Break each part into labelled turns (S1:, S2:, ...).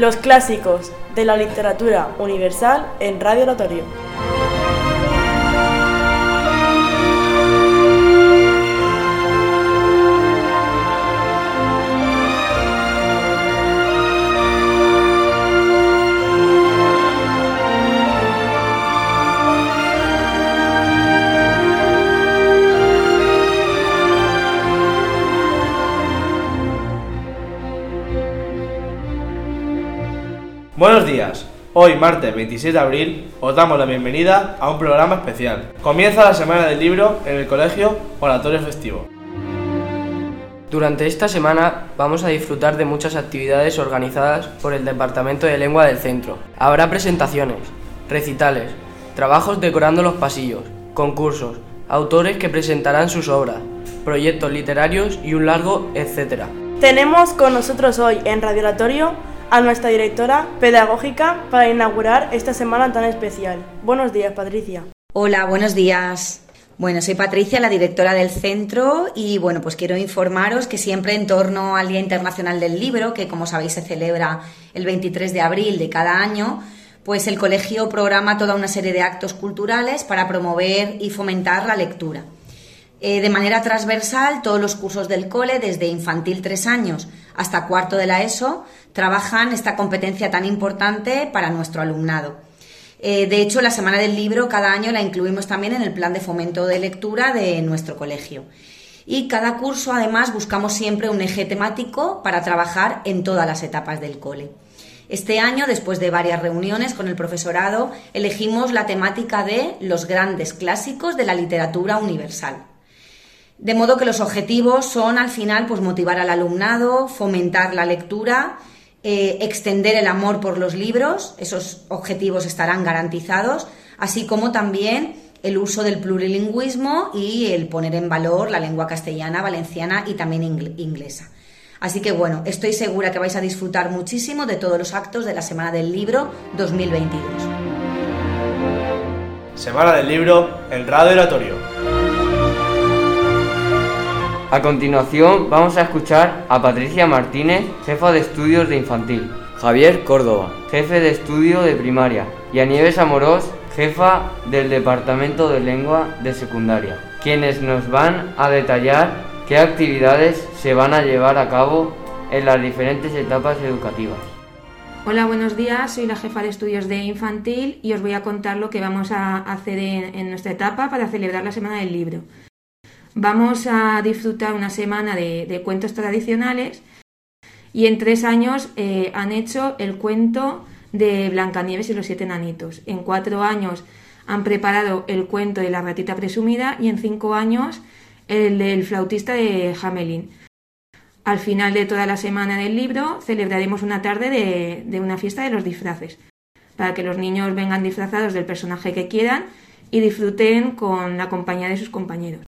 S1: Los clásicos de la literatura universal en Radio Oratorio.
S2: Buenos días. Hoy, martes 26 de abril, os damos la bienvenida a un programa especial. Comienza la Semana del Libro en el Colegio Oratorio Festivo.
S3: Durante esta semana vamos a disfrutar de muchas actividades organizadas por el Departamento de Lengua del Centro. Habrá presentaciones, recitales, trabajos decorando los pasillos, concursos, autores que presentarán sus obras, proyectos literarios y un largo etcétera.
S1: Tenemos con nosotros hoy en Radio Oratorio a nuestra directora pedagógica para inaugurar esta semana tan especial. Buenos días, Patricia.
S4: Hola, buenos días. Bueno, soy Patricia, la directora del centro y bueno, pues quiero informaros que siempre en torno al Día Internacional del Libro, que como sabéis se celebra el 23 de abril de cada año, pues el colegio programa toda una serie de actos culturales para promover y fomentar la lectura. Eh, de manera transversal, todos los cursos del cole, desde infantil 3 años hasta cuarto de la ESO, trabajan esta competencia tan importante para nuestro alumnado. Eh, de hecho, la Semana del Libro cada año la incluimos también en el plan de fomento de lectura de nuestro colegio. Y cada curso, además, buscamos siempre un eje temático para trabajar en todas las etapas del cole. Este año, después de varias reuniones con el profesorado, elegimos la temática de los grandes clásicos de la literatura universal. De modo que los objetivos son al final pues motivar al alumnado, fomentar la lectura, eh, extender el amor por los libros, esos objetivos estarán garantizados, así como también el uso del plurilingüismo y el poner en valor la lengua castellana, valenciana y también inglesa. Así que bueno, estoy segura que vais a disfrutar muchísimo de todos los actos de la Semana del Libro 2022.
S2: Semana del Libro en Radio Oratorio.
S3: A continuación vamos a escuchar a Patricia Martínez, jefa de estudios de infantil, Javier Córdoba, jefe de estudio de primaria, y a Nieves Amorós, jefa del departamento de lengua de secundaria, quienes nos van a detallar qué actividades se van a llevar a cabo en las diferentes etapas educativas.
S5: Hola, buenos días. Soy la jefa de estudios de infantil y os voy a contar lo que vamos a hacer en, nuestra etapa para celebrar la Semana del Libro. Vamos a disfrutar una semana de, cuentos tradicionales y en tres años eh, han hecho el cuento de Blancanieves y los siete nanitos. En cuatro años han preparado el cuento de la ratita presumida y en cinco años el del flautista de Hamelin. Al final de toda la semana del libro celebraremos una tarde de, de una fiesta de los disfraces, para que los niños vengan disfrazados del personaje que quieran y disfruten con la compañía de sus compañeros.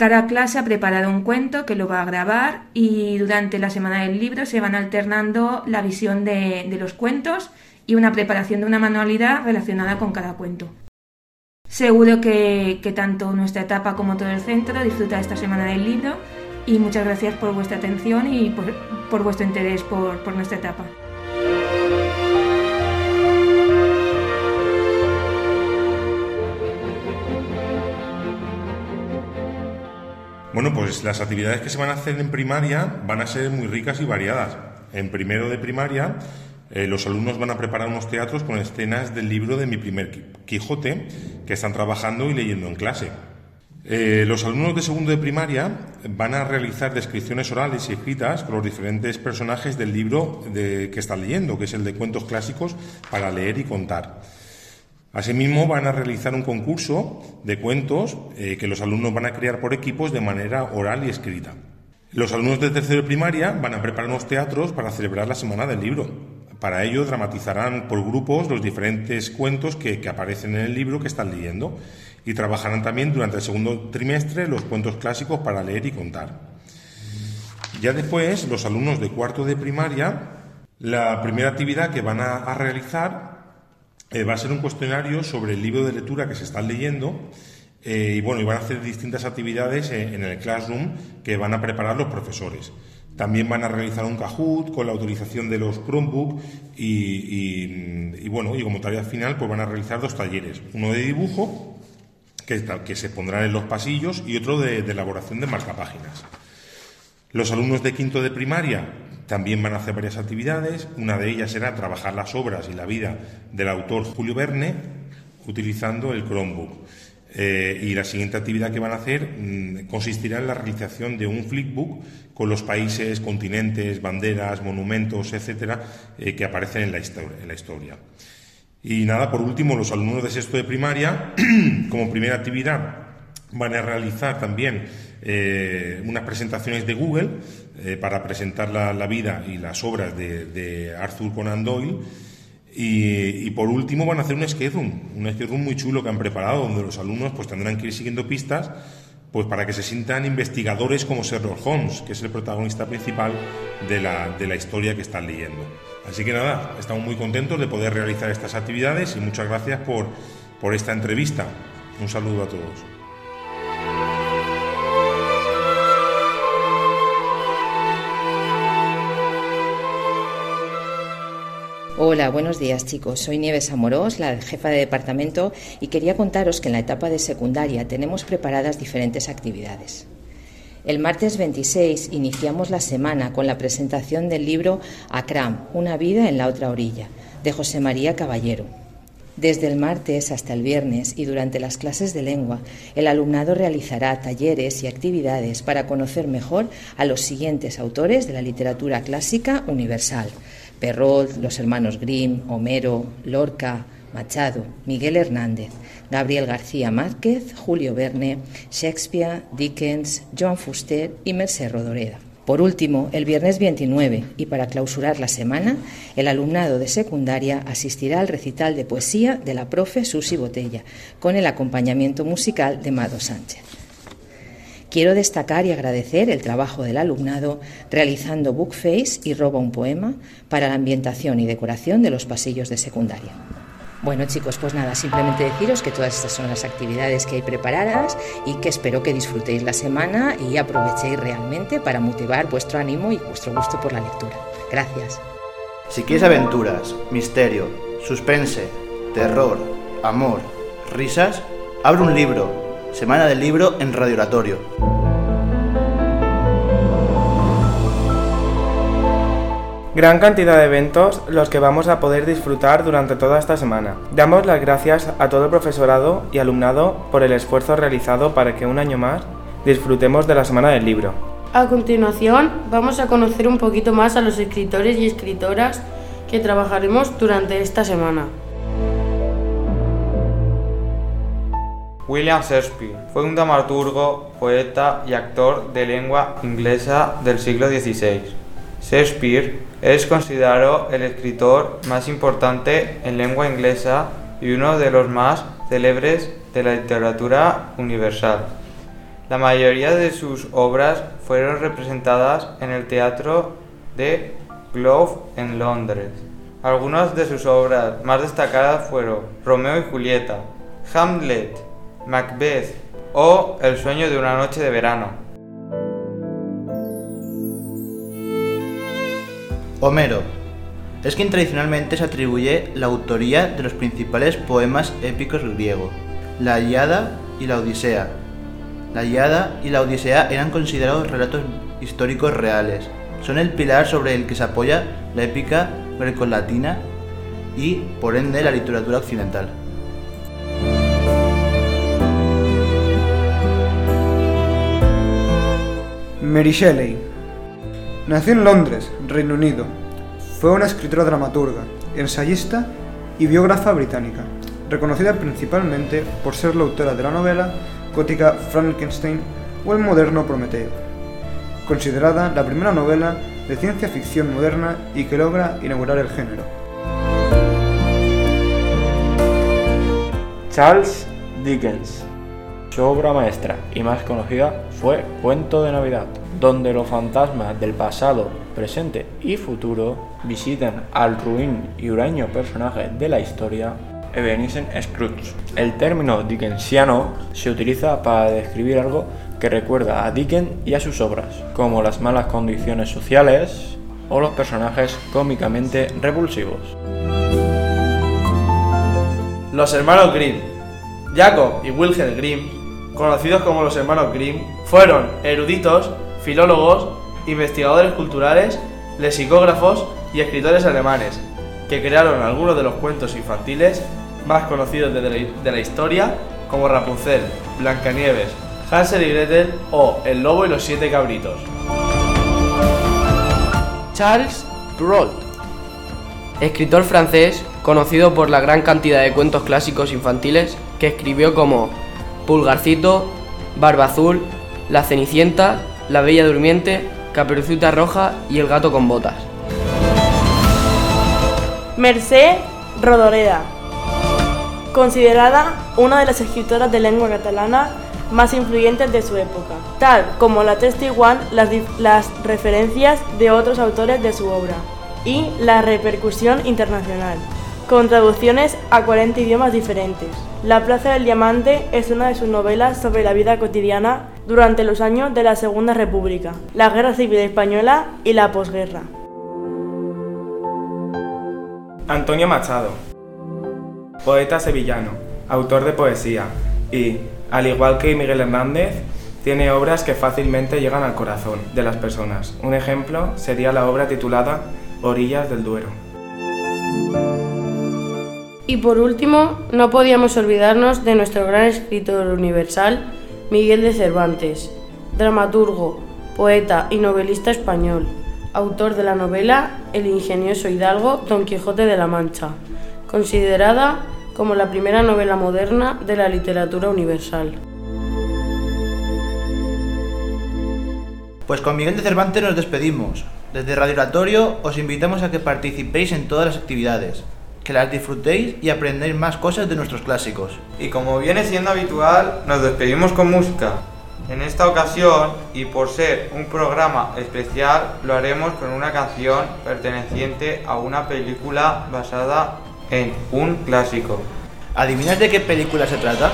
S5: Cada clase ha preparado un cuento que lo va a grabar y durante la semana del libro se van alternando la visión de, los cuentos y una preparación de una manualidad relacionada con cada cuento. Seguro que, tanto nuestra etapa como todo el centro disfruta esta semana del libro y muchas gracias por vuestra atención y por, vuestro interés por nuestra etapa.
S6: Bueno, pues las actividades que se van a hacer en primaria van a ser muy ricas y variadas. En primero de primaria, eh, los alumnos van a preparar unos teatros con escenas del libro de Mi primer Quijote que están trabajando y leyendo en clase. Eh, los alumnos de segundo de primaria van a realizar descripciones orales y escritas con los diferentes personajes del libro que están leyendo, que es el de cuentos clásicos para leer y contar. Asimismo, van a realizar un concurso de cuentos eh, que los alumnos van a crear por equipos de manera oral y escrita. Los alumnos de tercero de primaria van a preparar unos teatros para celebrar la Semana del Libro. Para ello dramatizarán por grupos los diferentes cuentos que, que aparecen en el libro que están leyendo y trabajarán también durante el segundo trimestre los cuentos clásicos para leer y contar. Ya después, los alumnos de cuarto de primaria, la primera actividad que van a realizar eh, va a ser un cuestionario sobre el libro de lectura que se está leyendo eh, y bueno, y van a hacer distintas actividades en, el classroom que van a preparar los profesores. También van a realizar un Kahoot con la autorización de los Chromebook y, bueno, y como tarea final pues van a realizar dos talleres, uno de dibujo que, que se pondrán en los pasillos y otro de, de elaboración de marcapáginas. Los alumnos de quinto de primaria también van a hacer varias actividades. Una de ellas será trabajar las obras y la vida del autor Julio Verne utilizando el Chromebook. Eh, y la siguiente actividad que van a hacer mm, consistirá en la realización de un flipbook con los países, continentes, banderas, monumentos, etcétera, eh, que aparecen en la, en la historia. Y nada, por último, los alumnos de sexto de primaria, como primera actividad, van a realizar también eh, unas presentaciones de Google eh, para presentar la, vida y las obras de, Arthur Conan Doyle. Y, por último van a hacer un skate room, un skate room muy chulo que han preparado, donde los alumnos pues tendrán que ir siguiendo pistas pues para que se sientan investigadores como Sherlock Holmes, que es el protagonista principal de la, de la historia que están leyendo. Así que nada, estamos muy contentos de poder realizar estas actividades y muchas gracias por, por esta entrevista. Un saludo a todos.
S7: Hola, buenos días chicos. Soy Nieves Amorós, la jefa de departamento, y quería contaros que en la etapa de secundaria tenemos preparadas diferentes actividades. El martes 26 iniciamos la semana con la presentación del libro Akram, Una vida en la otra orilla, de José María Caballero. Desde el martes hasta el viernes y durante las clases de lengua, el alumnado realizará talleres y actividades para conocer mejor a los siguientes autores de la literatura clásica universal, Perrault, los hermanos Grimm, Homero, Lorca, Machado, Miguel Hernández, Gabriel García Márquez, Julio Verne, Shakespeare, Dickens, Joan Fuster y Merced Rodoreda. Por último, el viernes 29 y para clausurar la semana, el alumnado de secundaria asistirá al recital de poesía de la profe Susi Botella, con el acompañamiento musical de Mado Sánchez. Quiero destacar y agradecer el trabajo del alumnado realizando bookface y roba un poema para la ambientación y decoración de los pasillos de secundaria. Bueno chicos, pues nada, simplemente deciros que todas estas son las actividades que hay preparadas y que espero que disfrutéis la semana y aprovechéis realmente para motivar vuestro ánimo y vuestro gusto por la lectura. Gracias.
S2: Si quieres aventuras, misterio, suspense, terror, amor, risas, abre un libro Semana del Libro en Radio Oratorio. Gran cantidad de eventos los que vamos a poder disfrutar durante toda esta semana. Damos las gracias a todo el profesorado y alumnado por el esfuerzo realizado para que un año más disfrutemos de la Semana del Libro.
S1: A continuación vamos a conocer un poquito más a los escritores y escritoras que trabajaremos durante esta semana.
S8: William Shakespeare fue un dramaturgo, poeta y actor de lengua inglesa del siglo XVI. Shakespeare es considerado el escritor más importante en lengua inglesa y uno de los más célebres de la literatura universal. La mayoría de sus obras fueron representadas en el teatro de Globe en Londres. Algunas de sus obras más destacadas fueron Romeo y Julieta, Hamlet, Macbeth o El sueño de una noche de verano.
S2: Homero es quien tradicionalmente se atribuye la autoría de los principales poemas épicos griegos, la Ilíada y la Odisea. La Ilíada y la Odisea eran considerados relatos históricos reales. Son el pilar sobre el que se apoya la épica grecolatina y, por ende, la literatura occidental.
S9: Mary Shelley. Nació en Londres, Reino Unido. Fue una escritora dramaturga, ensayista y biógrafa británica, reconocida principalmente por ser la autora de la novela gótica Frankenstein o el moderno Prometeo, considerada la primera novela de ciencia ficción moderna y que logra inaugurar el género.
S10: Charles Dickens. Su obra maestra y más conocida fue Cuento de Navidad, donde los fantasmas del pasado, presente y futuro visitan al ruin y huraño personaje de la historia, Ebenezer Scrooge. El término dickensiano se utiliza para describir algo que recuerda a Dickens y a sus obras, como las malas condiciones sociales o los personajes cómicamente repulsivos.
S11: Los hermanos Grimm. Jacob y Wilhelm Grimm, conocidos como los hermanos Grimm, fueron eruditos, filólogos, investigadores culturales, lexicógrafos y escritores alemanes, que crearon algunos de los cuentos infantiles más conocidos de la, historia, como Rapunzel, Blancanieves, Hansel y Gretel o El lobo y los siete cabritos.
S12: Charles Perrault, escritor francés conocido por la gran cantidad de cuentos clásicos infantiles que escribió como Pulgarcito, Barba Azul, La Cenicienta, La Bella Durmiente, Caperucita Roja y El Gato con Botas.
S1: Mercè Rodoreda, considerada una de las escritoras de lengua catalana más influyentes de su época, tal como la testiguan las, las referencias de otros autores de su obra y la repercusión internacional, con traducciones a 40 idiomas diferentes. La Plaza del Diamante es una de sus novelas sobre la vida cotidiana durante los años de la Segunda República, la Guerra Civil Española y la posguerra.
S13: Antonio Machado, poeta sevillano, autor de poesía y, al igual que Miguel Hernández, tiene obras que fácilmente llegan al corazón de las personas. Un ejemplo sería la obra titulada Orillas del Duero.
S14: Y por último, no podíamos olvidarnos de nuestro gran escritor universal, Miguel de Cervantes, dramaturgo, poeta y novelista español, autor de la novela El ingenioso hidalgo Don Quijote de la Mancha, considerada como la primera novela moderna de la literatura universal.
S2: Pues con Miguel de Cervantes nos despedimos. Desde Radio Oratorio os invitamos a que participéis en todas las actividades, que las disfrutéis y aprendáis más cosas de nuestros clásicos.
S8: Y como viene siendo habitual, nos despedimos con música. En esta ocasión, y por ser un programa especial, lo haremos con una canción perteneciente a una película basada en un clásico.
S2: ¿Adivinas de qué película se trata?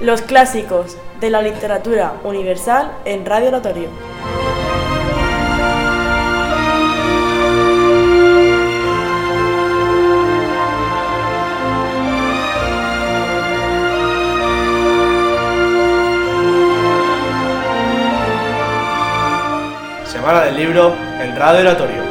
S1: Los clásicos de la literatura universal en Radio Oratorio.
S11: Semana del libro en Radio Oratorio.